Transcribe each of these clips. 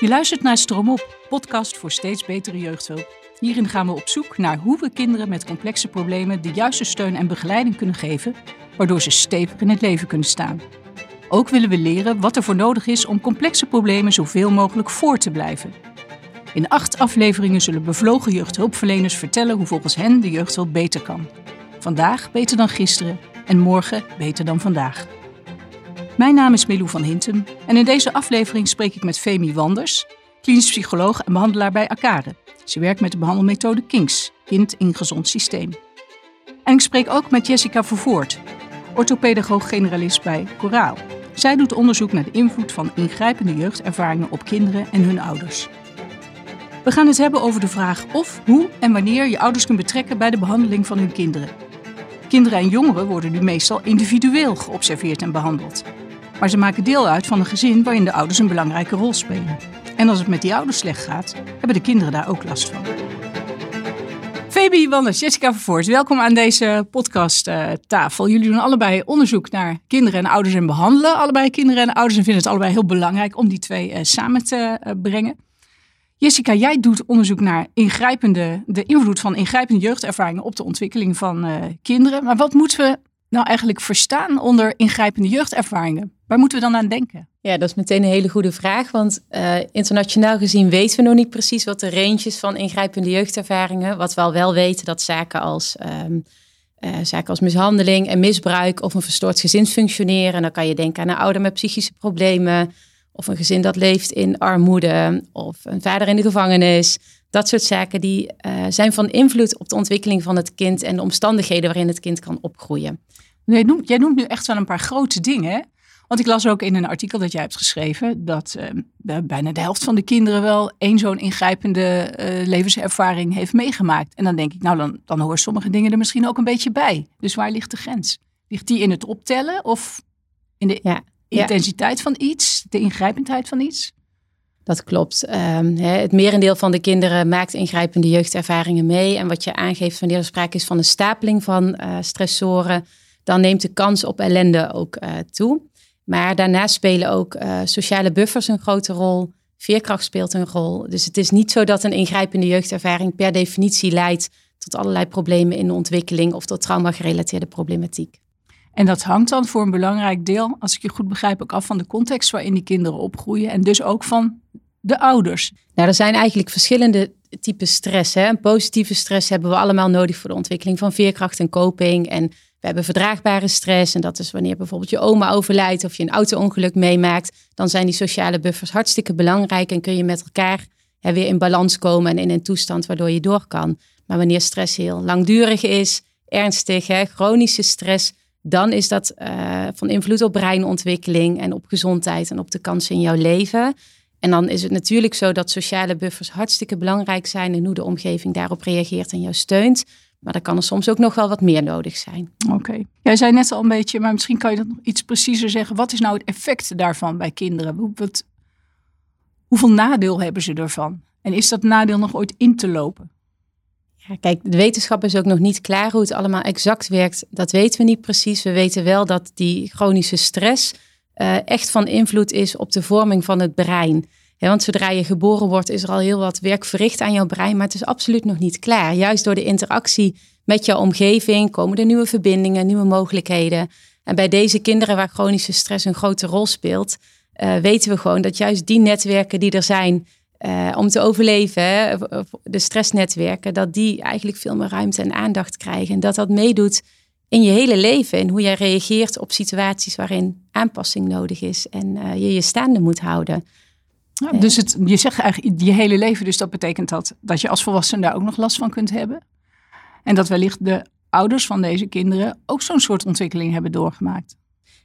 Je luistert naar Stroomop, podcast voor steeds betere jeugdhulp. Hierin gaan we op zoek naar hoe we kinderen met complexe problemen de juiste steun en begeleiding kunnen geven, waardoor ze stevig in het leven kunnen staan. Ook willen we leren wat er voor nodig is om complexe problemen zoveel mogelijk voor te blijven. In acht afleveringen zullen bevlogen jeugdhulpverleners vertellen hoe volgens hen de jeugdhulp beter kan. Vandaag beter dan gisteren en morgen beter dan vandaag. Mijn naam is Milou van Hintem en in deze aflevering spreek ik met Femi Wanders, klinisch psycholoog en behandelaar bij Akare. Ze werkt met de behandelmethode KINGS, Kind in Gezond Systeem. En ik spreek ook met Jessica Vervoort, orthopedagoog-generalist bij Coraal. Zij doet onderzoek naar de invloed van ingrijpende jeugdervaringen op kinderen en hun ouders. We gaan het hebben over de vraag of, hoe en wanneer je ouders kunt betrekken bij de behandeling van hun kinderen. Kinderen en jongeren worden nu meestal individueel geobserveerd en behandeld. Maar ze maken deel uit van een gezin waarin de ouders een belangrijke rol spelen. En als het met die ouders slecht gaat, hebben de kinderen daar ook last van. Fabi Wanders, Jessica Vervoort, welkom aan deze podcasttafel. Jullie doen allebei onderzoek naar kinderen en ouders en behandelen allebei kinderen en ouders en vinden het allebei heel belangrijk om die twee eh, samen te eh, brengen. Jessica, jij doet onderzoek naar ingrijpende, de invloed van ingrijpende jeugdervaringen op de ontwikkeling van uh, kinderen. Maar wat moeten we nou eigenlijk verstaan onder ingrijpende jeugdervaringen? Waar moeten we dan aan denken? Ja, dat is meteen een hele goede vraag. Want uh, internationaal gezien weten we nog niet precies wat de range is van ingrijpende jeugdervaringen. Wat we al wel weten, dat zaken als, um, uh, zaken als mishandeling en misbruik of een verstoord gezin functioneren. dan kan je denken aan een ouder met psychische problemen. Of een gezin dat leeft in armoede. Of een vader in de gevangenis. Dat soort zaken die uh, zijn van invloed op de ontwikkeling van het kind en de omstandigheden waarin het kind kan opgroeien. Jij noemt, jij noemt nu echt wel een paar grote dingen. Want ik las ook in een artikel dat jij hebt geschreven dat uh, bijna de helft van de kinderen wel één zo'n ingrijpende uh, levenservaring heeft meegemaakt. En dan denk ik, nou dan, dan horen sommige dingen er misschien ook een beetje bij. Dus waar ligt de grens? Ligt die in het optellen of in de ja, intensiteit ja. van iets, de ingrijpendheid van iets? Dat klopt. Um, hè, het merendeel van de kinderen maakt ingrijpende jeugdervaringen mee. En wat je aangeeft wanneer er sprake is van een stapeling van uh, stressoren, dan neemt de kans op ellende ook toe. Maar daarnaast spelen ook uh, sociale buffers een grote rol. Veerkracht speelt een rol. Dus het is niet zo dat een ingrijpende jeugdervaring per definitie leidt tot allerlei problemen in de ontwikkeling of tot trauma-gerelateerde problematiek. En dat hangt dan voor een belangrijk deel, als ik je goed begrijp, ook af van de context waarin die kinderen opgroeien en dus ook van de ouders. Nou, er zijn eigenlijk verschillende typen stress. Hè. Een positieve stress hebben we allemaal nodig voor de ontwikkeling van veerkracht en coping. En we hebben verdraagbare stress. En dat is wanneer bijvoorbeeld je oma overlijdt of je een auto-ongeluk meemaakt. Dan zijn die sociale buffers hartstikke belangrijk en kun je met elkaar weer in balans komen en in een toestand waardoor je door kan. Maar wanneer stress heel langdurig is, ernstig, hè, chronische stress, dan is dat uh, van invloed op breinontwikkeling en op gezondheid en op de kansen in jouw leven. En dan is het natuurlijk zo dat sociale buffers hartstikke belangrijk zijn en hoe de omgeving daarop reageert en jou steunt. Maar dan kan er soms ook nog wel wat meer nodig zijn. Oké. Jij zei net al een beetje, maar misschien kan je dat nog iets preciezer zeggen. Wat is nou het effect daarvan bij kinderen? Wat, hoeveel nadeel hebben ze ervan? En is dat nadeel nog ooit in te lopen? Ja, kijk, de wetenschap is ook nog niet klaar hoe het allemaal exact werkt. Dat weten we niet precies. We weten wel dat die chronische stress uh, echt van invloed is op de vorming van het brein. Want zodra je geboren wordt, is er al heel wat werk verricht aan jouw brein, maar het is absoluut nog niet klaar. Juist door de interactie met jouw omgeving komen er nieuwe verbindingen, nieuwe mogelijkheden. En bij deze kinderen waar chronische stress een grote rol speelt, uh, weten we gewoon dat juist die netwerken die er zijn uh, om te overleven, de stressnetwerken, dat die eigenlijk veel meer ruimte en aandacht krijgen. En dat dat meedoet in je hele leven en hoe jij reageert op situaties waarin aanpassing nodig is en uh, je je staande moet houden. Ja, dus het, je zegt eigenlijk je hele leven, dus dat betekent dat, dat je als volwassene daar ook nog last van kunt hebben. En dat wellicht de ouders van deze kinderen ook zo'n soort ontwikkeling hebben doorgemaakt.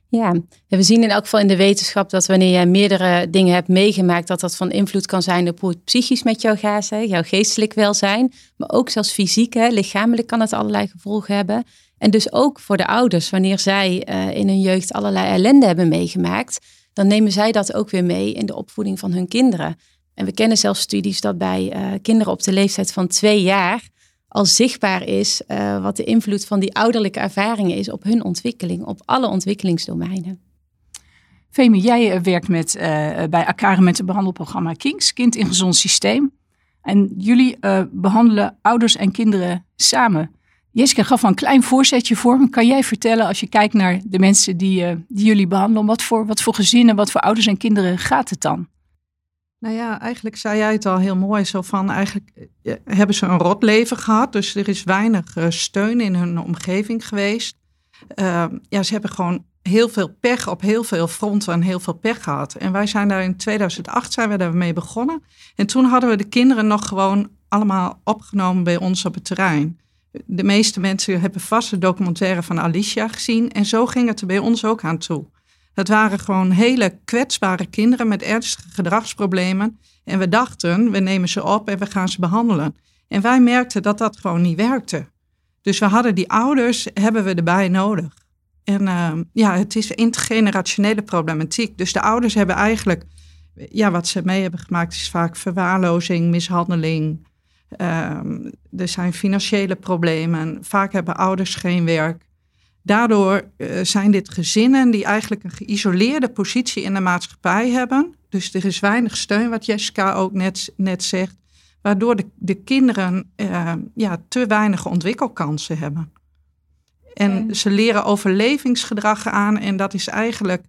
Ja, we zien in elk geval in de wetenschap dat wanneer jij meerdere dingen hebt meegemaakt, dat dat van invloed kan zijn op hoe het psychisch met jou gaat, hè, jouw geestelijk welzijn, maar ook zelfs fysiek, hè, lichamelijk kan het allerlei gevolgen hebben. En dus ook voor de ouders, wanneer zij uh, in hun jeugd allerlei ellende hebben meegemaakt, dan nemen zij dat ook weer mee in de opvoeding van hun kinderen. En we kennen zelfs studies dat bij uh, kinderen op de leeftijd van twee jaar al zichtbaar is uh, wat de invloed van die ouderlijke ervaringen is op hun ontwikkeling, op alle ontwikkelingsdomeinen. Femi, jij werkt met, bij Akare met het behandelprogramma Kings, Kind in Gezond Systeem. En jullie behandelen ouders en kinderen samen. Jessica gaf al een klein voorzetje voor. Kan jij vertellen, als je kijkt naar de mensen die, uh, die jullie behandelen, wat voor, wat voor gezinnen, wat voor ouders en kinderen gaat het dan? Nou ja, eigenlijk zei jij het al heel mooi. Zo van eigenlijk eh, hebben ze een rot leven gehad. Dus er is weinig steun in hun omgeving geweest. Uh, ja, ze hebben gewoon heel veel pech op heel veel fronten en heel veel pech gehad. En wij zijn daar in 2008 zijn we daarmee begonnen. En toen hadden we de kinderen nog gewoon allemaal opgenomen bij ons op het terrein. De meeste mensen hebben vast de documentaire van Alicia gezien. En zo ging het er bij ons ook aan toe. Het waren gewoon hele kwetsbare kinderen met ernstige gedragsproblemen. En we dachten, we nemen ze op en we gaan ze behandelen. En wij merkten dat dat gewoon niet werkte. Dus we hadden die ouders, hebben we erbij nodig. En uh, ja, het is intergenerationele problematiek. Dus de ouders hebben eigenlijk, ja, wat ze mee hebben gemaakt is vaak verwaarlozing, mishandeling, Um, er zijn financiële problemen. Vaak hebben ouders geen werk. Daardoor uh, zijn dit gezinnen die eigenlijk een geïsoleerde positie in de maatschappij hebben. Dus er is weinig steun, wat Jessica ook net, net zegt. Waardoor de, de kinderen uh, ja, te weinig ontwikkelkansen hebben. En, en ze leren overlevingsgedrag aan. En dat is eigenlijk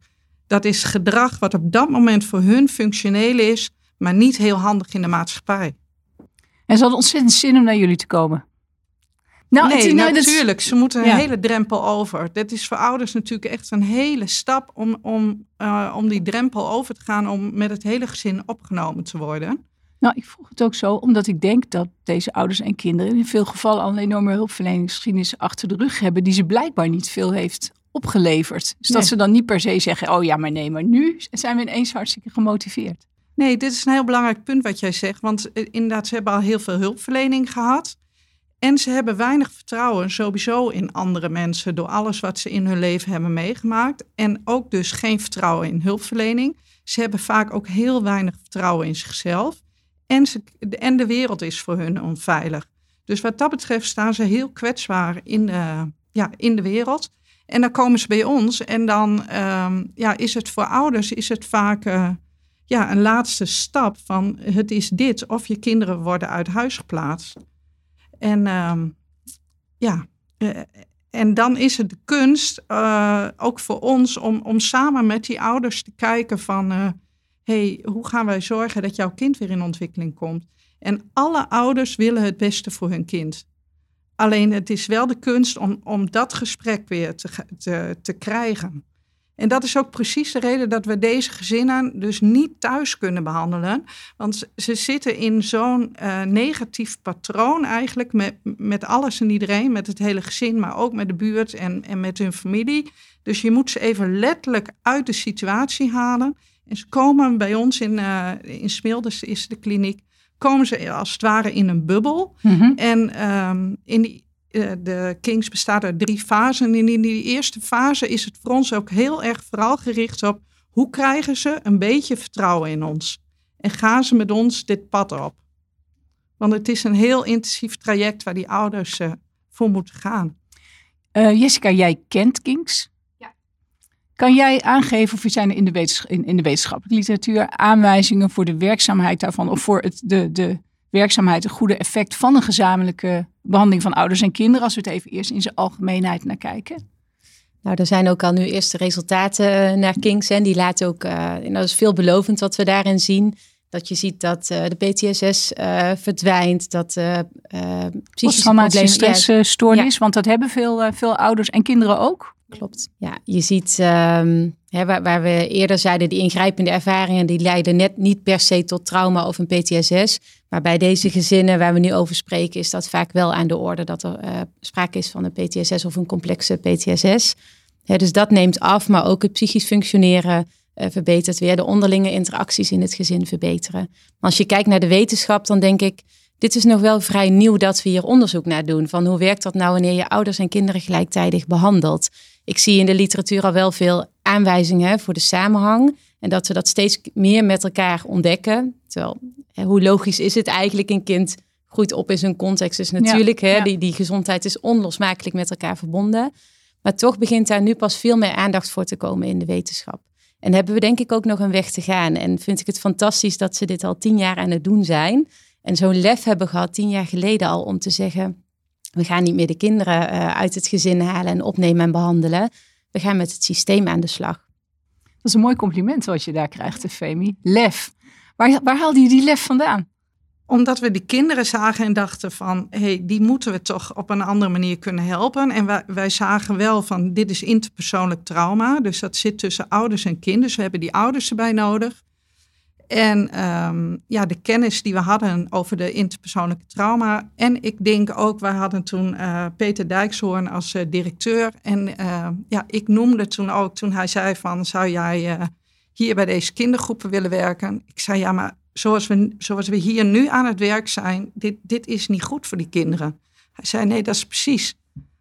dat is gedrag wat op dat moment voor hun functioneel is, maar niet heel handig in de maatschappij. En ze hadden ontzettend zin om naar jullie te komen. Nou, nee, het, nou, natuurlijk. Ze moeten een hele drempel over. Dat is voor ouders natuurlijk echt een hele stap om, om, uh, om die drempel over te gaan om met het hele gezin opgenomen te worden. Nou, ik vroeg het ook zo, omdat ik denk dat deze ouders en kinderen in veel gevallen al een enorme hulpverleningsgeschiedenis achter de rug hebben, die ze blijkbaar niet veel heeft opgeleverd. Dus dat ze dan niet per se zeggen, oh ja, maar nee, maar nu zijn we ineens hartstikke gemotiveerd. Nee, dit is een heel belangrijk punt wat jij zegt. Want eh, inderdaad, ze hebben al heel veel hulpverlening gehad. En ze hebben weinig vertrouwen sowieso in andere mensen door alles wat ze in hun leven hebben meegemaakt. En ook dus geen vertrouwen in hulpverlening. Ze hebben vaak ook heel weinig vertrouwen in zichzelf. En, ze, en de wereld is voor hun onveilig. Dus wat dat betreft staan ze heel kwetsbaar in de, ja, in de wereld. En dan komen ze bij ons en dan um, ja, is het voor ouders is het vaak... Uh, ja, een laatste stap van het is dit of je kinderen worden uit huis geplaatst. En uh, ja, uh, en dan is het de kunst, uh, ook voor ons, om, om samen met die ouders te kijken van, uh, hey, hoe gaan wij zorgen dat jouw kind weer in ontwikkeling komt? En alle ouders willen het beste voor hun kind. Alleen het is wel de kunst om, om dat gesprek weer te, te, te krijgen. En dat is ook precies de reden dat we deze gezinnen dus niet thuis kunnen behandelen. Want ze zitten in zo'n uh, negatief patroon eigenlijk met, met alles en iedereen, met het hele gezin, maar ook met de buurt en, en met hun familie. Dus je moet ze even letterlijk uit de situatie halen. En ze komen bij ons in, uh, in Smilders is de kliniek, komen ze als het ware in een bubbel. Mm -hmm. En um, in die eh, de Kings bestaat uit drie fasen. En in die eerste fase is het voor ons ook heel erg vooral gericht op hoe krijgen ze een beetje vertrouwen in ons? En gaan ze met ons dit pad op? Want het is een heel intensief traject waar die ouders uh, voor moeten gaan. Uh, Jessica, jij kent Kings. Ja. Kan jij aangeven, of zijn er in de, wetensch in, in de wetenschappelijke literatuur aanwijzingen voor de werkzaamheid daarvan, of voor het, de, de werkzaamheid, het goede effect van een gezamenlijke behandeling van ouders en kinderen, als we het even eerst in zijn algemeenheid naar kijken? Nou, er zijn ook al nu eerste resultaten eh, naar Kings en die laten ook, uh, en dat is veelbelovend wat we daarin zien. Dat je ziet dat uh, de PTSS uh, verdwijnt, dat psychische problemen... stressstoornis, ja. want dat hebben veel, veel ouders en kinderen ook. Klopt, ja. Je ziet um, waar, we eerder zeiden, die ingrijpende ervaringen, die leiden net niet per se tot trauma of een PTSS. Maar bij deze gezinnen waar we nu over spreken, is dat vaak wel aan de orde dat er uh, sprake is van een PTSS of een complexe PTSS. Dus dat neemt af, maar ook het psychisch functioneren uh, verbetert weer. De onderlinge interacties in het gezin verbeteren. Als je kijkt naar de wetenschap, dan denk ik, dit is nog wel vrij nieuw dat we hier onderzoek naar doen. Van hoe werkt dat nou wanneer je ouders en kinderen gelijktijdig behandelt? Ik zie in de literatuur al wel veel aanwijzingen voor de samenhang. En dat we dat steeds meer met elkaar ontdekken. Terwijl, hoe logisch is het eigenlijk? Een kind groeit op in zijn context. Dus natuurlijk, ja, hè, ja. Die, die gezondheid is onlosmakelijk met elkaar verbonden. Maar toch begint daar nu pas veel meer aandacht voor te komen in de wetenschap. En hebben we denk ik ook nog een weg te gaan. En vind ik het fantastisch dat ze dit al tien jaar aan het doen zijn. En zo'n lef hebben gehad tien jaar geleden al om te zeggen... we gaan niet meer de kinderen uh, uit het gezin halen en opnemen en behandelen. We gaan met het systeem aan de slag. Dat is een mooi compliment wat je daar krijgt, Femi. Lef. Waar, waar haalde je die lef vandaan? Omdat we die kinderen zagen en dachten van, hé, hey, die moeten we toch op een andere manier kunnen helpen. En wij, wij zagen wel van, dit is interpersoonlijk trauma. Dus dat zit tussen ouders en kinderen. Dus we hebben die ouders erbij nodig. En um, ja, de kennis die we hadden over de interpersoonlijke trauma. En ik denk ook, wij hadden toen uh, Peter Dijkshoorn als uh, directeur. En uh, ja, ik noemde toen ook, toen hij zei van, zou jij hier bij deze kindergroepen willen werken? Ik zei, ja, maar zoals we, zoals we hier nu aan het werk zijn, dit, dit is niet goed voor die kinderen. Hij zei, nee, dat is precies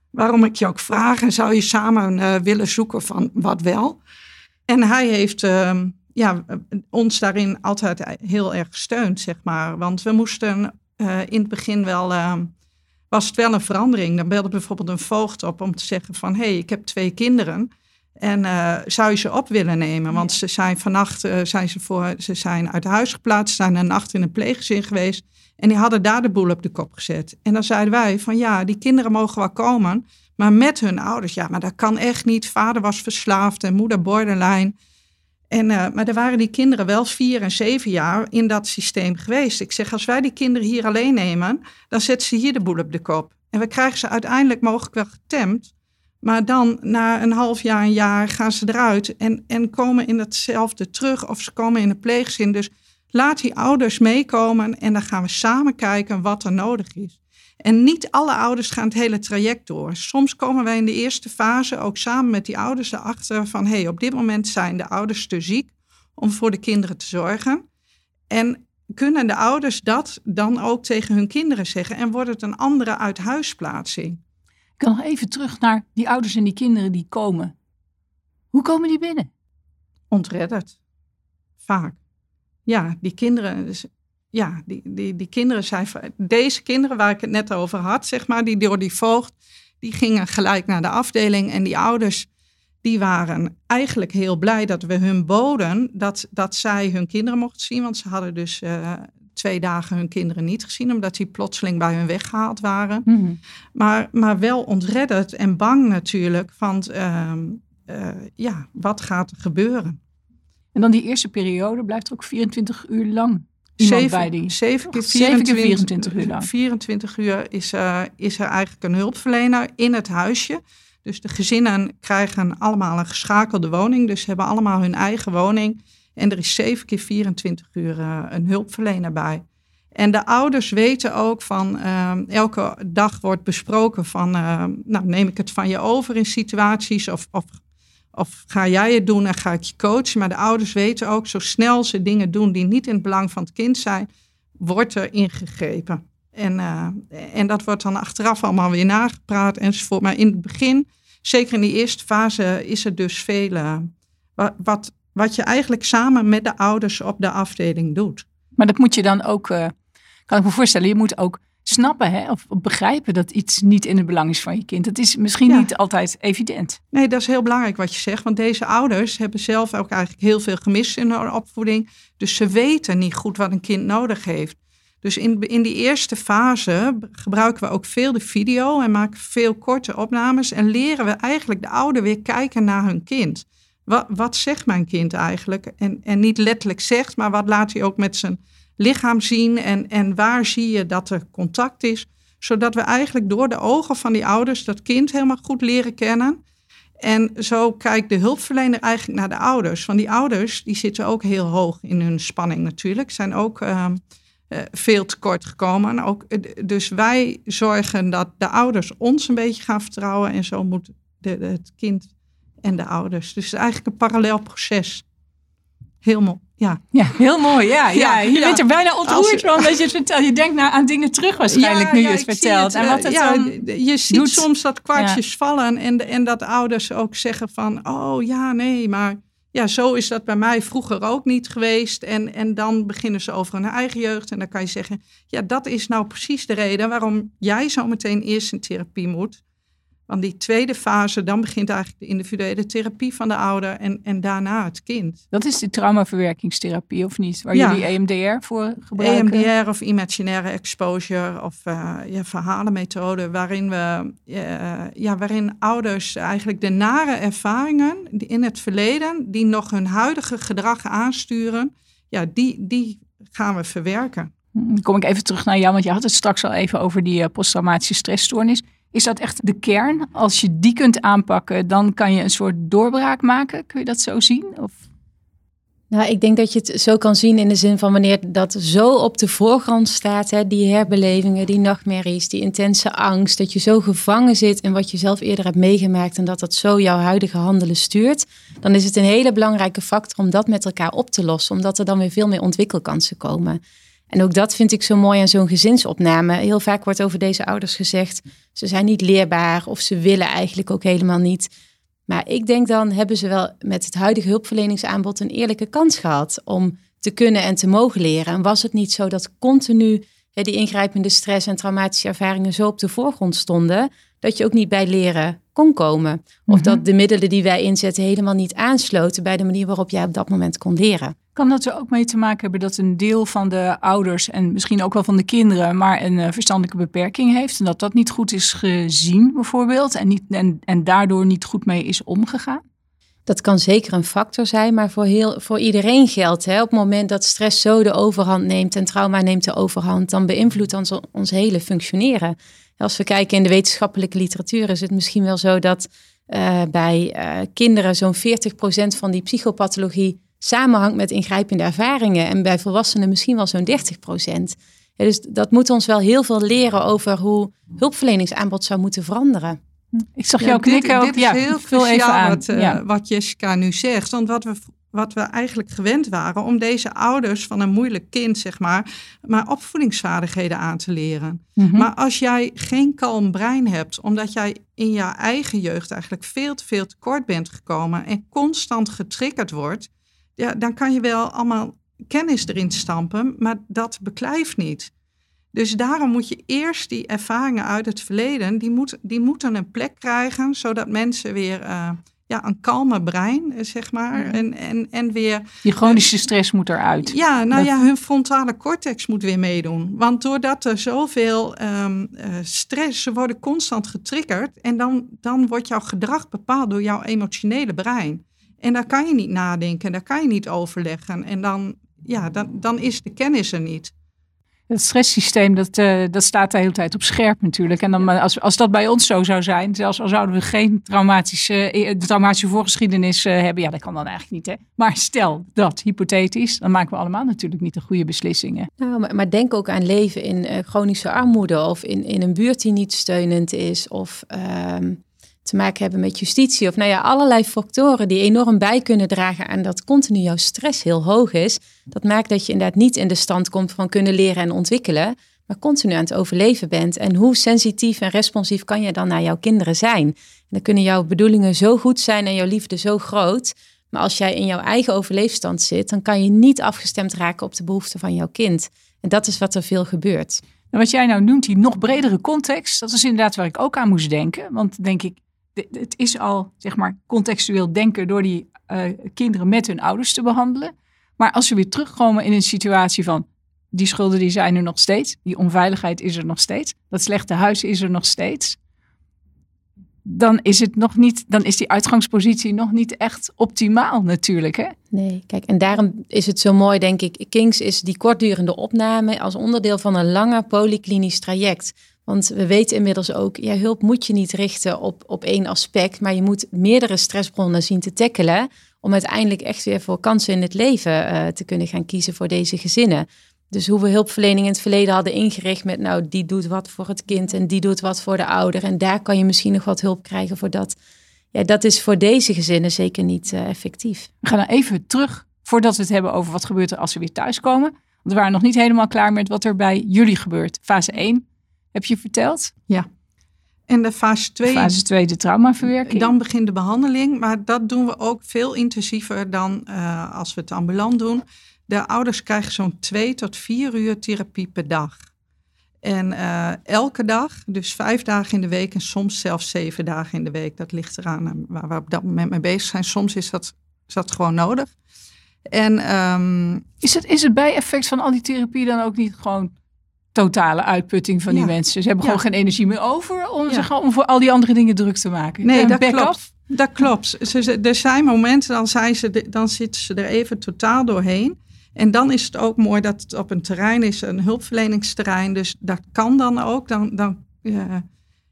waarom ik je ook vraag. En zou je samen willen zoeken van wat wel? En hij heeft ehm, ja, ons daarin altijd heel erg gesteund, zeg maar. Want we moesten uh, in het begin wel, uh, was het wel een verandering. Dan belde bijvoorbeeld een voogd op om te zeggen van, hé, hey, ik heb twee kinderen. En uh, zou je ze op willen nemen? Want ze zijn vannacht zijn ze, voor, ze zijn uit huis geplaatst, zijn een nacht in een pleeggezin geweest. En die hadden daar de boel op de kop gezet. En dan zeiden wij van ja, die kinderen mogen wel komen, maar met hun ouders. Ja, maar dat kan echt niet. Vader was verslaafd en moeder borderline. En, uh, maar er waren die kinderen wel vier en zeven jaar in dat systeem geweest. Ik zeg, als wij die kinderen hier alleen nemen, dan zetten ze hier de boel op de kop. En we krijgen ze uiteindelijk mogelijk wel getemd. Maar dan na een half jaar, een jaar gaan ze eruit en, en komen in hetzelfde terug of ze komen in een pleegzin. Dus laat die ouders meekomen en dan gaan we samen kijken wat er nodig is. En niet alle ouders gaan het hele traject door. Soms komen wij in de eerste fase ook samen met die ouders erachter van hé, hey, op dit moment zijn de ouders te ziek om voor de kinderen te zorgen. En kunnen de ouders dat dan ook tegen hun kinderen zeggen en wordt het een andere uithuisplaatsing? Ik kan nog even terug naar die ouders en die kinderen die komen. Hoe komen die binnen? Ontredderd. Vaak. Ja, die kinderen, dus ja, die, die, die kinderen zijn, deze kinderen waar ik het net over had, zeg maar, die door die voogd, die gingen gelijk naar de afdeling en die ouders, die waren eigenlijk heel blij dat we hun boden dat, dat zij hun kinderen mochten zien, want ze hadden dus uh, twee dagen hun kinderen niet gezien, omdat die plotseling bij hun weggehaald waren. Mm -hmm. maar, maar wel ontredderd en bang natuurlijk, want uh, uh, ja, wat gaat er gebeuren? En dan die eerste periode blijft er ook 24 uur lang Zeven, zeven, keer 24, 24 uur lang. 24 uur is, uh, is er eigenlijk een hulpverlener in het huisje. Dus de gezinnen krijgen allemaal een geschakelde woning. Dus ze hebben allemaal hun eigen woning. En er is zeven keer 24 uur uh, een hulpverlener bij. En de ouders weten ook van, uh, elke dag wordt besproken van, nou neem ik het van je over in situaties of, of of ga jij het doen en ga ik je coachen? Maar de ouders weten ook, zo snel ze dingen doen die niet in het belang van het kind zijn, wordt er ingegrepen. En, uh, en dat wordt dan achteraf allemaal weer nagepraat enzovoort. Maar in het begin, zeker in die eerste fase, is er dus veel uh, wat, wat je eigenlijk samen met de ouders op de afdeling doet. Maar dat moet je dan ook, uh, kan ik me voorstellen, je moet ook snappen hè, of begrijpen dat iets niet in het belang is van je kind. Dat is misschien niet altijd evident. Nee, dat is heel belangrijk wat je zegt. Want deze ouders hebben zelf ook eigenlijk heel veel gemist in hun opvoeding. Dus ze weten niet goed wat een kind nodig heeft. Dus in, in die eerste fase gebruiken we ook veel de video en maken veel korte opnames. En leren we eigenlijk de ouder weer kijken naar hun kind. Wat, wat zegt mijn kind eigenlijk? En, en niet letterlijk zegt, maar wat laat hij ook met zijn lichaam zien en, en waar zie je dat er contact is. Zodat we eigenlijk door de ogen van die ouders dat kind helemaal goed leren kennen. En zo kijkt de hulpverlener eigenlijk naar de ouders. Want die ouders die zitten ook heel hoog in hun spanning natuurlijk. Zijn ook uh, uh, veel tekort gekomen. Ook, eh, dus wij zorgen dat de ouders ons een beetje gaan vertrouwen. En zo moet de, het kind en de ouders. Dus het is eigenlijk een parallel proces. Heel mooi. Ja. ja, heel mooi. Ja, ja. je bent er bijna ontroerd van dat je het vertelt. Je denkt naar aan dingen terug waarschijnlijk nu je het vertelt. Het, en wat het ja, je ziet soms dat kwartjes vallen en, en dat ouders ook zeggen van... oh ja, nee, maar ja, zo is dat bij mij vroeger ook niet geweest. En, en dan beginnen ze over hun eigen jeugd. En dan kan je zeggen, ja, dat is nou precies de reden waarom jij zo meteen eerst in therapie moet. Want die tweede fase, dan begint eigenlijk de individuele therapie van de ouder en, en daarna het kind. Dat is de traumaverwerkingstherapie, of niet? Waar jullie EMDR voor gebruiken? EMDR of imaginaire exposure of uh, ja, verhalenmethode, waarin, we, uh, ja, waarin ouders eigenlijk de nare ervaringen in het verleden, die nog hun huidige gedrag aansturen, ja, die, die gaan we verwerken. Dan kom ik even terug naar jou, want je had het straks al even over die uh, posttraumatische stressstoornis. Is dat echt de kern? Als je die kunt aanpakken, dan kan je een soort doorbraak maken. Kun je dat zo zien? Of? Nou, ik denk dat je het zo kan zien in de zin van wanneer dat zo op de voorgrond staat, hè, die herbelevingen, die nachtmerries, die intense angst, dat je zo gevangen zit in wat je zelf eerder hebt meegemaakt en dat dat zo jouw huidige handelen stuurt, dan is het een hele belangrijke factor om dat met elkaar op te lossen, omdat er dan weer veel meer ontwikkelkansen komen. En ook dat vind ik zo mooi aan zo'n gezinsopname. Heel vaak wordt over deze ouders gezegd, ze zijn niet leerbaar of ze willen eigenlijk ook helemaal niet. Maar ik denk dan hebben ze wel met het huidige hulpverleningsaanbod een eerlijke kans gehad om te kunnen en te mogen leren. En was het niet zo dat continu die ingrijpende stress en traumatische ervaringen zo op de voorgrond stonden, dat je ook niet bij leren kon komen. Of mhm. dat de middelen die wij inzetten helemaal niet aansloten bij de manier waarop jij op dat moment kon leren. Kan dat er ook mee te maken hebben dat een deel van de ouders en misschien ook wel van de kinderen maar een uh, verstandelijke beperking heeft en dat dat niet goed is gezien bijvoorbeeld en, niet, en, en daardoor niet goed mee is omgegaan? Dat kan zeker een factor zijn, maar voor, heel, voor iedereen geldt. Hè, op het moment dat stress zo de overhand neemt en trauma neemt de overhand, dan beïnvloedt ons, ons hele functioneren. Als we kijken in de wetenschappelijke literatuur, is het misschien wel zo dat uh, bij uh, kinderen zo'n 40% van die psychopathologie samenhangt met ingrijpende ervaringen. En bij volwassenen misschien wel zo'n 30%. Ja, dus dat moet ons wel heel veel leren over hoe hulpverleningsaanbod zou moeten veranderen. Ik zag jou knikken. Dit, dit is heel cruciaal wat, uh, wat Jessica nu zegt. Want wat we wat we eigenlijk gewend waren om deze ouders van een moeilijk kind, zeg maar, maar opvoedingsvaardigheden aan te leren. Mhm. Maar als jij geen kalm brein hebt, omdat jij in je eigen jeugd eigenlijk veel te veel tekort bent gekomen en constant getriggerd wordt, ja, dan kan je wel allemaal kennis erin stampen, maar dat beklijft niet. Dus daarom moet je eerst die ervaringen uit het verleden, die, moet, die moeten een plek krijgen, zodat mensen weer uh, ja, een kalme brein, eh, zeg maar. En, en, en weer. Die chronische stress moet eruit. Ja, nou ja, hun frontale cortex moet weer meedoen. Want doordat er zoveel um, stress, ze worden constant getriggerd. En dan, dan wordt jouw gedrag bepaald door jouw emotionele brein. En daar kan je niet nadenken, daar kan je niet overleggen. En dan, ja, dan, dan is de kennis er niet. Het stresssysteem, dat, uh, dat staat de hele tijd op scherp natuurlijk. En dan, als, als dat bij ons zo zou zijn, zelfs al zouden we geen traumatische, uh, traumatische voorgeschiedenis uh, hebben. Ja, dat kan dan eigenlijk niet. Hè? Maar stel dat, hypothetisch, dan maken we allemaal natuurlijk niet de goede beslissingen. Nou, maar, maar denk ook aan leven in chronische armoede of in, in een buurt die niet steunend is. Of ehm, te maken hebben met justitie. Of nou ja, allerlei factoren die enorm bij kunnen dragen aan dat continu jouw stress heel hoog is. Dat maakt dat je inderdaad niet in de stand komt van kunnen leren en ontwikkelen. Maar continu aan het overleven bent. En hoe sensitief en responsief kan je dan naar jouw kinderen zijn? En dan kunnen jouw bedoelingen zo goed zijn en jouw liefde zo groot. Maar als jij in jouw eigen overleefstand zit, dan kan je niet afgestemd raken op de behoeften van jouw kind. En dat is wat er veel gebeurt. En wat jij nou noemt, die nog bredere context, dat is inderdaad waar ik ook aan moest denken. Want denk ik, het is al, zeg maar, contextueel denken door die uh, kinderen met hun ouders te behandelen. Maar als ze weer terugkomen in een situatie van die schulden die zijn er nog steeds, die onveiligheid is er nog steeds, dat slechte huis is er nog steeds, dan is het nog niet, dan is die uitgangspositie nog niet echt optimaal natuurlijk. Hè? Nee, kijk, en daarom is het zo mooi, denk ik. Kings is die kortdurende opname als onderdeel van een langer polyklinisch traject. Want we weten inmiddels ook, ja, hulp moet je niet richten op, op één aspect, maar je moet meerdere stressbronnen zien te tackelen om uiteindelijk echt weer voor kansen in het leven uh, te kunnen gaan kiezen voor deze gezinnen. Dus hoe we hulpverlening in het verleden hadden ingericht met, nou, die doet wat voor het kind en die doet wat voor de ouder. En daar kan je misschien nog wat hulp krijgen voor dat. Ja, dat is voor deze gezinnen zeker niet uh, effectief. We gaan even terug voordat we het hebben over wat gebeurt er als we weer thuiskomen. Want we waren nog niet helemaal klaar met wat er bij jullie gebeurt. Fase 1 heb je verteld? Ja. En de fase 2. Fase 2, de traumaverwerking. Dan begint de behandeling, maar dat doen we ook veel intensiever dan uh, als we het ambulant doen. De ouders krijgen zo'n twee tot vier uur therapie per dag. En uh, elke dag, dus vijf dagen in de week en soms zelfs zeven dagen in de week. Dat ligt eraan waar we op dat moment mee bezig zijn. Soms is dat, is dat gewoon nodig. En, um, is, het, is het bijeffect van al die therapie dan ook niet gewoon totale uitputting van die mensen? Ze hebben gewoon geen energie meer over om, ja. zich, om voor al die andere dingen druk te maken. Nee, dat klopt. Dat klopt. Ze, er zijn momenten, dan, zijn ze, dan zitten ze er even totaal doorheen. En dan is het ook mooi dat het op een terrein is, een hulpverleningsterrein. Dus dat kan dan ook. Dan, dan, uh,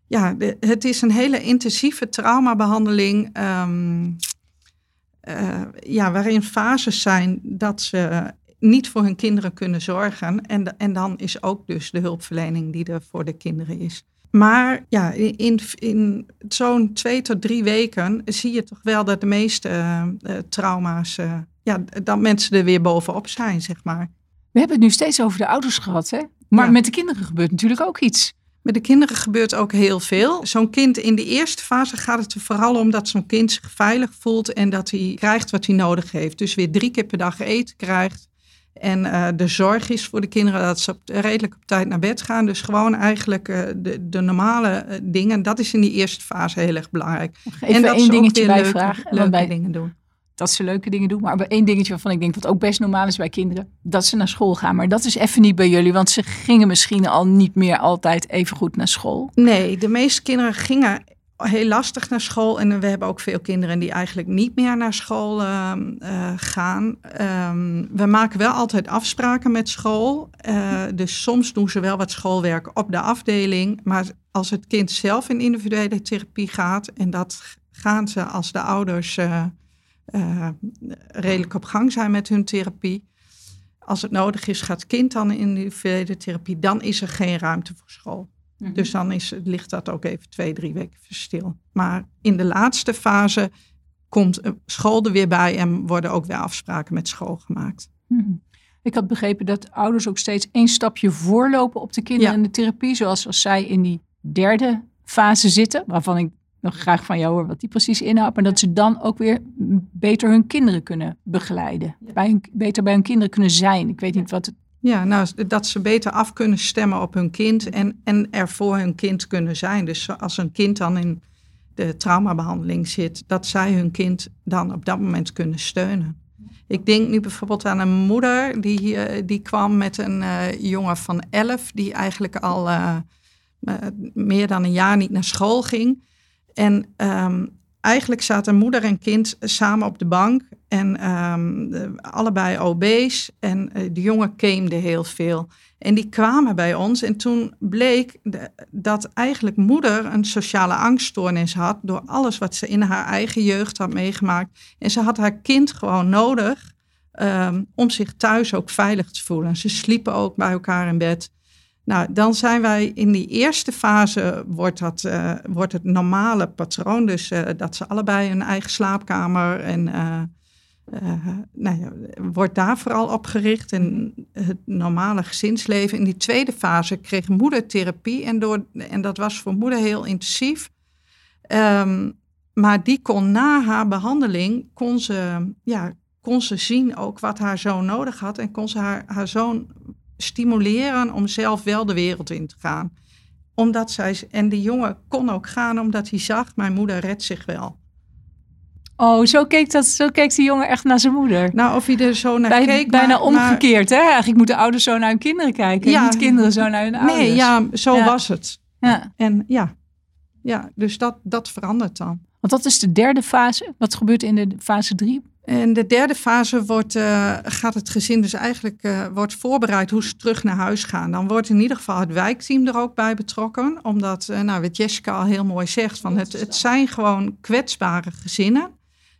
ja, het is een hele intensieve traumabehandeling. Um, uh, ja, waarin fases zijn dat ze niet voor hun kinderen kunnen zorgen. En, en dan is ook dus de hulpverlening die er voor de kinderen is. Maar ja, in, in zo'n twee tot drie weken zie je toch wel dat de meeste uh, trauma's, uh, ja, dat mensen er weer bovenop zijn, zeg maar. We hebben het nu steeds over de ouders gehad, hè? Maar met de kinderen gebeurt natuurlijk ook iets. Met de kinderen gebeurt ook heel veel. Zo'n kind in de eerste fase gaat het er vooral om dat zo'n kind zich veilig voelt en dat hij krijgt wat hij nodig heeft. Dus weer drie keer per dag eten krijgt. En uh, de zorg is voor de kinderen dat ze op, redelijk op tijd naar bed gaan. Dus gewoon eigenlijk uh, de, de, normale uh, dingen. Dat is in die eerste fase heel erg belangrijk. Even en dat één dingetje bij leuke, bij, dingen doen. Dat ze leuke dingen doen. Maar één dingetje waarvan ik denk wat ook best normaal is bij kinderen. Dat ze naar school gaan. Maar dat is even niet bij jullie. Want ze gingen misschien al niet meer altijd even goed naar school. Nee, de meeste kinderen gingen heel lastig naar school. En we hebben ook veel kinderen die eigenlijk niet meer naar school uh, uh, gaan. Um, we maken wel altijd afspraken met school. Uh, dus soms doen ze wel wat schoolwerk op de afdeling. Maar als het kind zelf in individuele therapie gaat, en dat gaan ze als de ouders redelijk op gang zijn met hun therapie. Als het nodig is, gaat het kind dan in individuele therapie, dan is er geen ruimte voor school. Mm-hmm. Dus dan is, ligt dat ook even twee, drie weken stil. Maar in de laatste fase komt school er weer bij en worden ook weer afspraken met school gemaakt. Mm-hmm. Ik had begrepen dat ouders ook steeds één stapje voorlopen op de kinderen ja. in de therapie. Zoals als zij in die derde fase zitten, waarvan ik nog graag van jou hoor wat die precies inhoudt. Maar dat ze dan ook weer beter hun kinderen kunnen begeleiden. Ja. Bij hun, beter bij hun kinderen kunnen zijn. Ik weet niet wat het ja, nou, dat ze beter af kunnen stemmen op hun kind en, en er voor hun kind kunnen zijn. Dus als een kind dan in de traumabehandeling zit, dat zij hun kind dan op dat moment kunnen steunen. Ik denk nu bijvoorbeeld aan een moeder die, die kwam met een uh, jongen van elf, die eigenlijk al uh, meer dan een jaar niet naar school ging. En um, eigenlijk zaten moeder en kind samen op de bank en de, allebei OB's. En uh, de jongen gamede heel veel. En die kwamen bij ons. En toen bleek dat eigenlijk moeder een sociale angststoornis had. Door alles wat ze in haar eigen jeugd had meegemaakt. En ze had haar kind gewoon nodig. Um, om zich thuis ook veilig te voelen. Ze sliepen ook bij elkaar in bed. Nou, dan zijn wij in die eerste fase, wordt, dat, uh, wordt het normale patroon. Dus uh, dat ze allebei een eigen slaapkamer en uh, nou ja, wordt daar vooral op gericht. En het normale gezinsleven. In die tweede fase kreeg moeder therapie. En, door, en dat was voor moeder heel intensief. Um, maar die kon na haar behandeling, kon ze, ja, kon ze zien ook wat haar zoon nodig had. En kon ze haar, haar zoon stimuleren om zelf wel de wereld in te gaan. Omdat zij, en die jongen kon ook gaan omdat hij zag, mijn moeder redt zich wel. Oh, zo keek, dat, zo keek die jongen echt naar zijn moeder. Nou, of hij er zo naar Bij, keek. Bijna maar, omgekeerd, hè? Eigenlijk moeten ouders zo naar hun kinderen kijken. Ja, niet kinderen zo naar hun ouders. Nee, ja, zo Ja. was het. Ja. En ja, ja dus dat, dat verandert dan. Want dat is de derde fase. Wat gebeurt in de fase drie? In de derde fase wordt, uh, gaat het gezin dus eigenlijk uh, wordt voorbereid hoe ze terug naar huis gaan. Dan wordt in ieder geval het wijkteam er ook bij betrokken. Omdat, uh, nou, wat Jessica al heel mooi zegt, van het, het zijn gewoon kwetsbare gezinnen.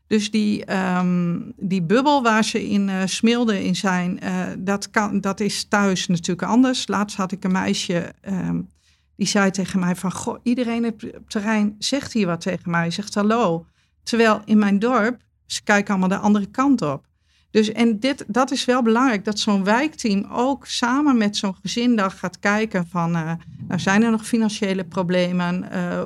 Dus die, um, die bubbel waar ze in smilden in zijn, dat, kan, dat is thuis natuurlijk anders. Laatst had ik een meisje, um, die zei tegen mij van, goh, iedereen op het terrein zegt hier wat tegen mij. Zegt hallo. Terwijl in mijn dorp ze kijken allemaal de andere kant op. Dus en dit, dat is wel belangrijk, dat zo'n wijkteam ook samen met zo'n gezindag gaat kijken van, uh, nou zijn er nog financiële problemen, uh,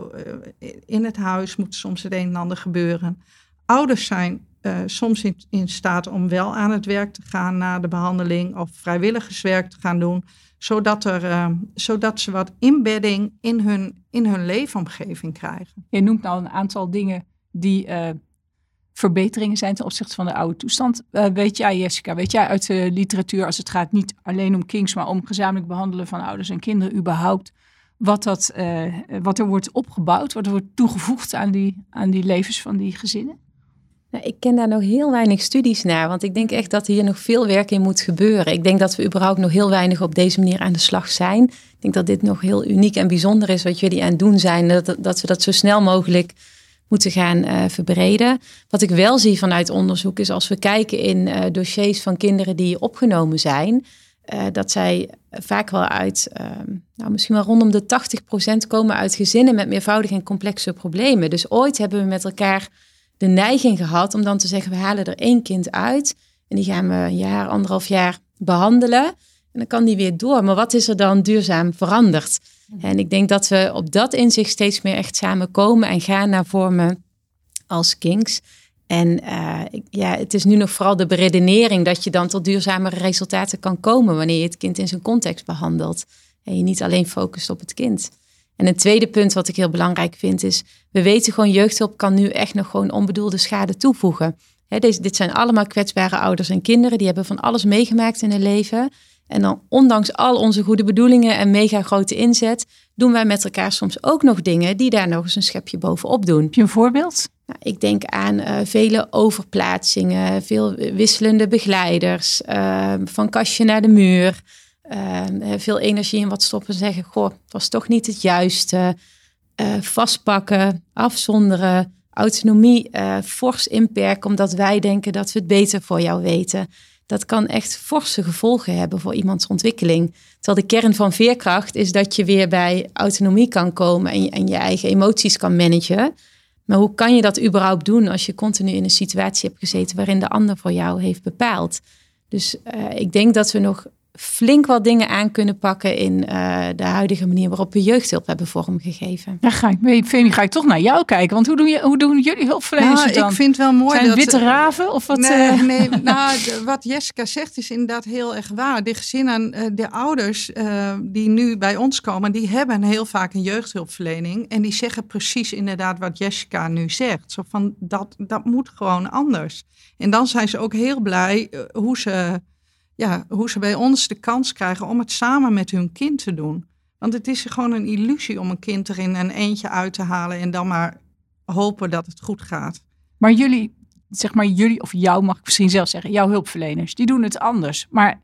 in het huis moet soms het een en ander gebeuren. Ouders zijn soms in, staat om wel aan het werk te gaan na de behandeling of vrijwilligerswerk te gaan doen, zodat, er, zodat ze wat inbedding in hun, in hun leefomgeving krijgen. Je noemt nou een aantal dingen die verbeteringen zijn ten opzichte van de oude toestand. weet jij, Jessica, weet jij uit de literatuur, als het gaat niet alleen om kinks, maar om gezamenlijk behandelen van ouders en kinderen überhaupt, wat, dat, wat er wordt opgebouwd, wat er wordt toegevoegd aan die, aan die levens van die gezinnen? Nou, ik ken daar nog heel weinig studies naar, want ik denk echt dat hier nog veel werk in moet gebeuren. Ik denk dat we überhaupt nog heel weinig op deze manier aan de slag zijn. Ik denk dat dit nog heel uniek en bijzonder is wat jullie aan het doen zijn, dat, dat we dat zo snel mogelijk moeten gaan uh, verbreden. Wat ik wel zie vanuit onderzoek is als we kijken in uh, dossiers van kinderen die opgenomen zijn, uh, dat zij vaak wel uit, ehm, nou, misschien wel rondom de 80% komen uit gezinnen met meervoudige en complexe problemen. Dus ooit hebben we met elkaar de neiging gehad om dan te zeggen, we halen er één kind uit en die gaan we een jaar, anderhalf jaar behandelen. En dan kan die weer door. Maar wat is er dan duurzaam veranderd? En ik denk dat we op dat inzicht steeds meer echt samen komen en gaan naar vormen als kinks. En uh, ja, het is nu nog vooral de beredenering dat je dan tot duurzamere resultaten kan komen wanneer je het kind in zijn context behandelt. En je niet alleen focust op het kind. En een tweede punt wat ik heel belangrijk vind is, we weten gewoon jeugdhulp kan nu echt nog gewoon onbedoelde schade toevoegen. deze, dit zijn allemaal kwetsbare ouders en kinderen, die hebben van alles meegemaakt in hun leven. En dan ondanks al onze goede bedoelingen en mega grote inzet, doen wij met elkaar soms ook nog dingen die daar nog eens een schepje bovenop doen. Heb je een voorbeeld? Nou, ik denk aan uh, vele overplaatsingen, veel wisselende begeleiders, uh, van kastje naar de muur. Uh, veel energie in wat stoppen. Zeggen, goh, het was toch niet het juiste. Uh, vastpakken, afzonderen, autonomie uh, fors inperken, omdat wij denken dat we het beter voor jou weten. Dat kan echt forse gevolgen hebben voor iemands ontwikkeling. Terwijl de kern van veerkracht is dat je weer bij autonomie kan komen en je, en je eigen emoties kan managen. Maar hoe kan je dat überhaupt doen als je continu in een situatie hebt gezeten waarin de ander voor jou heeft bepaald? Dus uh, ik denk dat we nog flink wat dingen aan kunnen pakken in uh, de huidige manier waarop we jeugdhulp hebben vormgegeven. Ja, ga ik Femi, ga ik toch naar jou kijken. Want hoe doen, je, hoe doen jullie hulpverleners nou, dan? Ik vind het wel mooi Zijn dat... witte raven of wat? Nee, uh... nee nou, wat Jessica zegt is inderdaad heel erg waar. De gezinnen, de ouders die nu bij ons komen, die hebben heel vaak een jeugdhulpverlening. En die zeggen precies inderdaad wat Jessica nu zegt. Zo van, dat, dat moet gewoon anders. En dan zijn ze ook heel blij hoe ze ja, hoe ze bij ons de kans krijgen om het samen met hun kind te doen. Want het is gewoon een illusie om een kind er in een eentje uit te halen en dan maar hopen dat het goed gaat. Maar jullie, zeg maar jullie, of jou mag ik misschien zelf zeggen, jouw hulpverleners, die doen het anders. Maar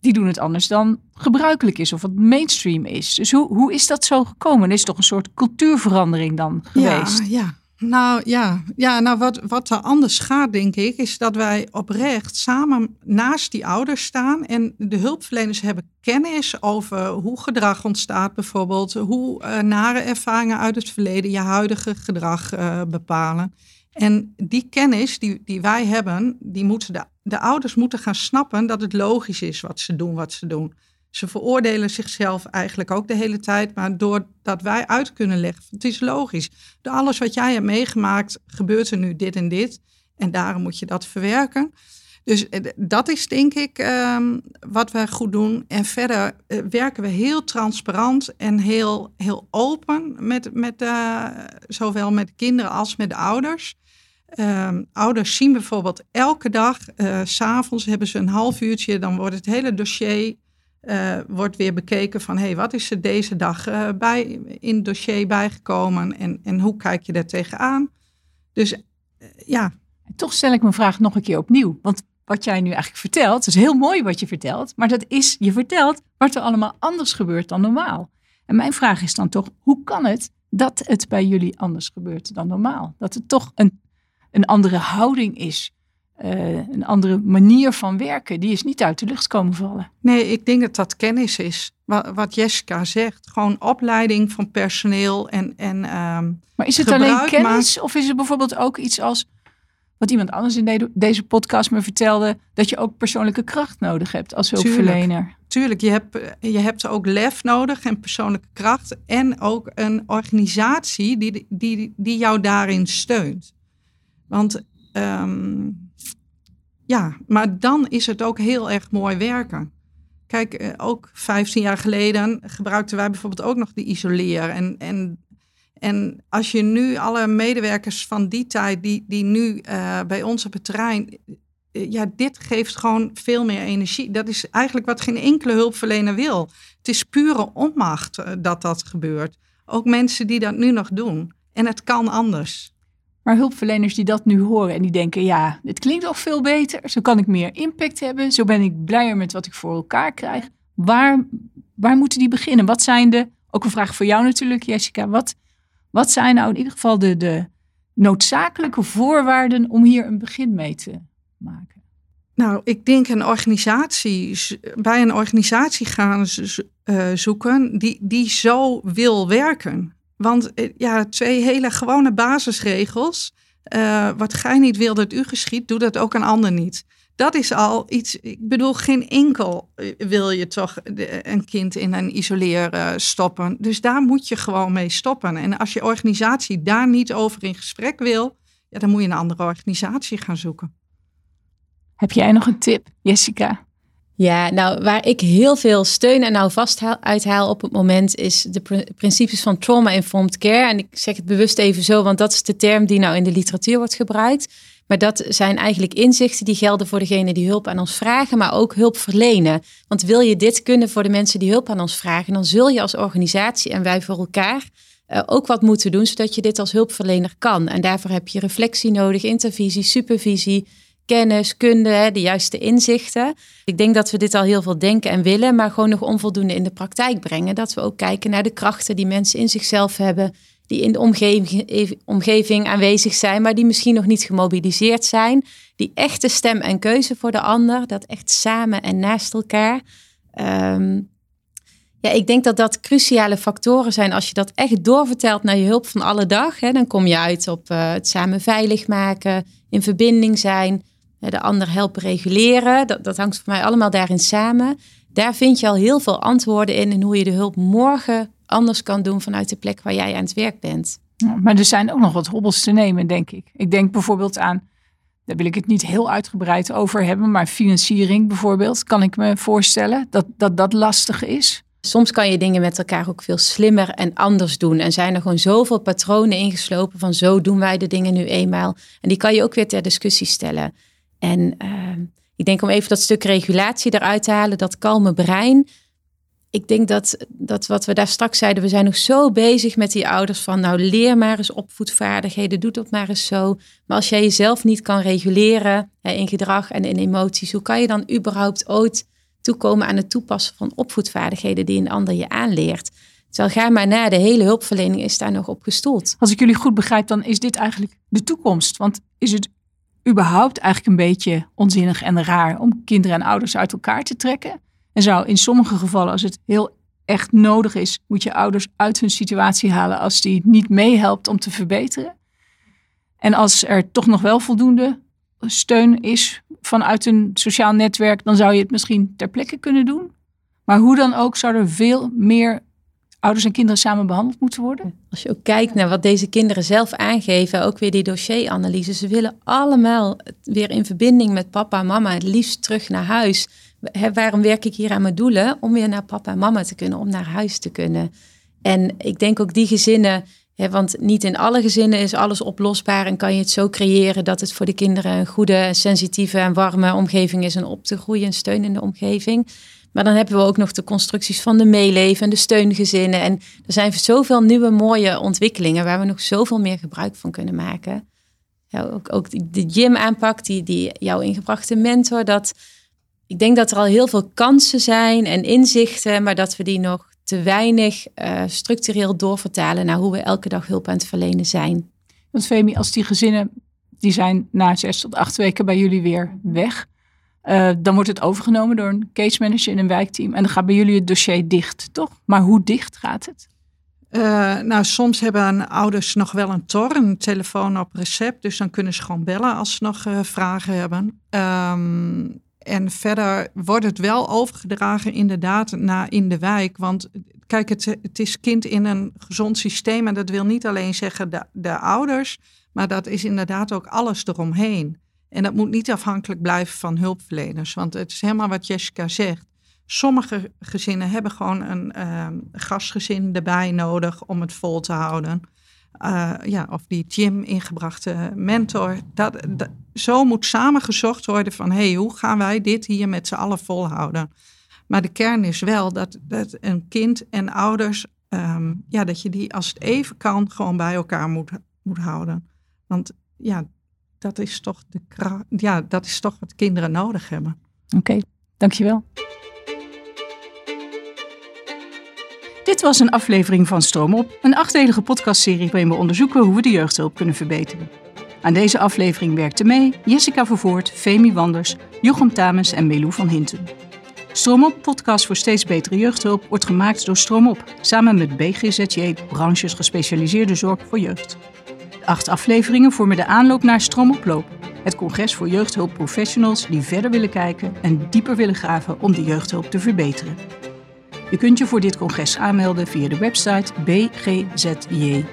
die doen het anders dan gebruikelijk is of wat mainstream is. Dus hoe, hoe is dat zo gekomen? Er is toch een soort cultuurverandering dan geweest? Ja, ja. Nou ja, ja nou wat, wat er anders gaat, denk ik, is dat wij oprecht samen naast die ouders staan. En de hulpverleners hebben kennis over hoe gedrag ontstaat, bijvoorbeeld. Hoe uh, nare ervaringen uit het verleden je huidige gedrag uh, bepalen. En die kennis die, die wij hebben, die moeten de ouders moeten gaan snappen dat het logisch is wat ze doen, wat ze doen. Ze veroordelen zichzelf eigenlijk ook de hele tijd, maar doordat wij uit kunnen leggen, het is logisch. Door alles wat jij hebt meegemaakt, gebeurt er nu dit en dit. En daarom moet je dat verwerken. Dus eh, dat is denk ik um, wat wij goed doen. En verder uh, werken we heel transparant en heel, heel open met, met uh, zowel met kinderen als met de ouders. Um, ouders zien bijvoorbeeld elke dag, uh, s'avonds hebben ze een half uurtje, dan wordt het hele dossier uh, wordt weer bekeken van hey, wat is er deze dag uh, bij, in het dossier bijgekomen en, en hoe kijk je daar tegenaan? Dus uh, ja. Toch stel ik mijn vraag nog een keer opnieuw. Want wat jij nu eigenlijk vertelt, is heel mooi wat je vertelt, maar dat is, je vertelt wat er allemaal anders gebeurt dan normaal. En mijn vraag is dan toch, hoe kan het dat het bij jullie anders gebeurt dan normaal? Dat het toch een, een andere houding is uh, een andere manier van werken. Die is niet uit de lucht komen vallen. Nee, ik denk dat dat kennis is. Wat, wat Jessica zegt. Gewoon opleiding van personeel en. en um, maar is het alleen kennis? Of is het bijvoorbeeld ook iets als. Wat iemand anders in de, deze podcast me vertelde. Dat je ook persoonlijke kracht nodig hebt als hulpverlener. Tuurlijk, tuurlijk je, hebt, je hebt ook lef nodig en persoonlijke kracht. En ook een organisatie die, die, die jou daarin steunt. Want ehm, ja, maar dan is het ook heel erg mooi werken. Kijk, eh, ook 15 jaar geleden gebruikten wij bijvoorbeeld ook nog de isoleer. En, en, en als je nu alle medewerkers van die tijd, die, die nu uh, bij ons op het terrein. Uh, ja, dit geeft gewoon veel meer energie. Dat is eigenlijk wat geen enkele hulpverlener wil. Het is pure onmacht dat dat gebeurt. Ook mensen die dat nu nog doen. En het kan anders. Maar hulpverleners die dat nu horen en die denken, ja, dit klinkt toch veel beter. Zo kan ik meer impact hebben. Zo ben ik blijer met wat ik voor elkaar krijg. Waar, waar moeten die beginnen? Wat zijn de, ook een vraag voor jou natuurlijk, Jessica. Wat, wat zijn nou in ieder geval de, de noodzakelijke voorwaarden om hier een begin mee te maken? Nou, ik denk een organisatie, bij een organisatie gaan uh, zoeken die, die zo wil werken. Want eh, ja, twee hele gewone basisregels. Uh, wat gij niet wil dat u geschiet, doe dat ook een ander niet. Dat is al iets. Ik bedoel, geen enkel eh, wil je toch een kind in een isoleer stoppen. Dus daar moet je gewoon mee stoppen. En als je organisatie daar niet over in gesprek wil, ja, dan moet je een andere organisatie gaan zoeken. Heb jij nog een tip, Jessica? Ja, nou waar ik heel veel steun en nou vast uithaal op het moment is de principes van trauma-informed care. En ik zeg het bewust even zo, want dat is de term die nou in de literatuur wordt gebruikt. Maar dat zijn eigenlijk inzichten die gelden voor degene die hulp aan ons vragen, maar ook hulp verlenen. Want wil je dit kunnen voor de mensen die hulp aan ons vragen, dan zul je als organisatie en wij voor elkaar uh, ook wat moeten doen, zodat je dit als hulpverlener kan. En daarvoor heb je reflectie nodig, intervisie, supervisie, kennis, kunde, de juiste inzichten. Ik denk dat we dit al heel veel denken en willen, maar gewoon nog onvoldoende in de praktijk brengen. Dat we ook kijken naar de krachten die mensen in zichzelf hebben, die in de omgeving, omgeving aanwezig zijn, maar die misschien nog niet gemobiliseerd zijn. Die echte stem en keuze voor de ander, dat echt samen en naast elkaar. Um, ja, ik denk dat dat cruciale factoren zijn. Als je dat echt doorvertelt naar je hulp van alle dag, hè, dan kom je uit op uh, het samen veilig maken, in verbinding zijn, de ander helpen reguleren. Dat, dat hangt voor mij allemaal daarin samen. Daar vind je al heel veel antwoorden in en hoe je de hulp morgen anders kan doen vanuit de plek waar jij aan het werk bent. Maar er zijn ook nog wat hobbels te nemen, denk ik. Ik denk bijvoorbeeld aan, daar wil ik het niet heel uitgebreid over hebben, maar financiering bijvoorbeeld, kan ik me voorstellen dat dat, dat lastig is. Soms kan je dingen met elkaar ook veel slimmer en anders doen. En zijn er gewoon zoveel patronen ingeslopen van zo doen wij de dingen nu eenmaal. En die kan je ook weer ter discussie stellen. En uh, ik denk om even dat stuk regulatie eruit te halen, dat kalme brein. Ik denk dat, dat wat we daar straks zeiden, we zijn nog zo bezig met die ouders van nou leer maar eens opvoedvaardigheden, doe dat maar eens zo. Maar als jij jezelf niet kan reguleren hè, in gedrag en in emoties, hoe kan je dan überhaupt ooit toekomen aan het toepassen van opvoedvaardigheden die een ander je aanleert? Terwijl ga maar na, de hele hulpverlening is daar nog op gestoeld. Als ik jullie goed begrijp, dan is dit eigenlijk de toekomst. Want is het überhaupt eigenlijk een beetje onzinnig en raar om kinderen en ouders uit elkaar te trekken. En zou in sommige gevallen, als het heel echt nodig is, moet je ouders uit hun situatie halen als die niet meehelpt om te verbeteren. En als er toch nog wel voldoende steun is vanuit een sociaal netwerk, dan zou je het misschien ter plekke kunnen doen. Maar hoe dan ook zou er veel meer ouders en kinderen samen behandeld moeten worden? Als je ook kijkt naar wat deze kinderen zelf aangeven, ook weer die dossieranalyse. Ze willen allemaal weer in verbinding met papa en mama, het liefst terug naar huis. waarom werk ik hier aan mijn doelen? Om weer naar papa en mama te kunnen, om naar huis te kunnen. En ik denk ook die gezinnen, want niet in alle gezinnen is alles oplosbaar en kan je het zo creëren dat het voor de kinderen een goede, sensitieve en warme omgeving is en op te groeien, een steunende omgeving. Maar dan hebben we ook nog de constructies van de meeleven en de steungezinnen. En er zijn zoveel nieuwe mooie ontwikkelingen waar we nog zoveel meer gebruik van kunnen maken. Ja, ook, ook de gym-aanpak, die, die jouw ingebrachte mentor. Dat, ik denk dat er al heel veel kansen zijn en inzichten, maar dat we die nog te weinig uh, structureel doorvertalen naar hoe we elke dag hulp aan het verlenen zijn. Want Femi, als die gezinnen, die zijn na zes tot acht weken bij jullie weer weg. Uh, dan wordt het overgenomen door een case manager in een wijkteam. En dan gaat bij jullie het dossier dicht, toch? Maar hoe dicht gaat het? Uh, nou, soms hebben ouders nog wel een TOR, een telefoon op recept. Dus dan kunnen ze gewoon bellen als ze nog uh, vragen hebben. Um, en verder wordt het wel overgedragen inderdaad naar in de wijk. Want kijk, het, het is kind in een gezond systeem. En dat wil niet alleen zeggen de, de ouders, maar dat is inderdaad ook alles eromheen. En dat moet niet afhankelijk blijven van hulpverleners. Want het is helemaal wat Jessica zegt. Sommige gezinnen hebben gewoon een uh, gastgezin erbij nodig om het vol te houden. Uh, ja, of die Jim ingebrachte mentor. Dat, zo moet samen gezocht worden van hey, hoe gaan wij dit hier met z'n allen volhouden? Maar de kern is wel dat, dat een kind en ouders, um, ja, dat je die als het even kan gewoon bij elkaar moet, moet houden. Want ja, dat is toch, de, ja, dat is toch wat kinderen nodig hebben. Oké, dankjewel. Dit was een aflevering van Stroom op, een achtdelige podcastserie waarin we onderzoeken hoe we de jeugdhulp kunnen verbeteren. Aan deze aflevering werkten mee Jessica Vervoort, Femi Wanders, Jochem Tamens en Melou van Hinten. Stroomop, podcast voor steeds betere jeugdhulp, wordt gemaakt door Stroomop, samen met BGZJ, branches gespecialiseerde zorg voor jeugd. De acht afleveringen vormen de aanloop naar Stroomoploop, het congres voor jeugdhulpprofessionals die verder willen kijken en dieper willen graven om de jeugdhulp te verbeteren. Je kunt je voor dit congres aanmelden via de website bgzj.nl.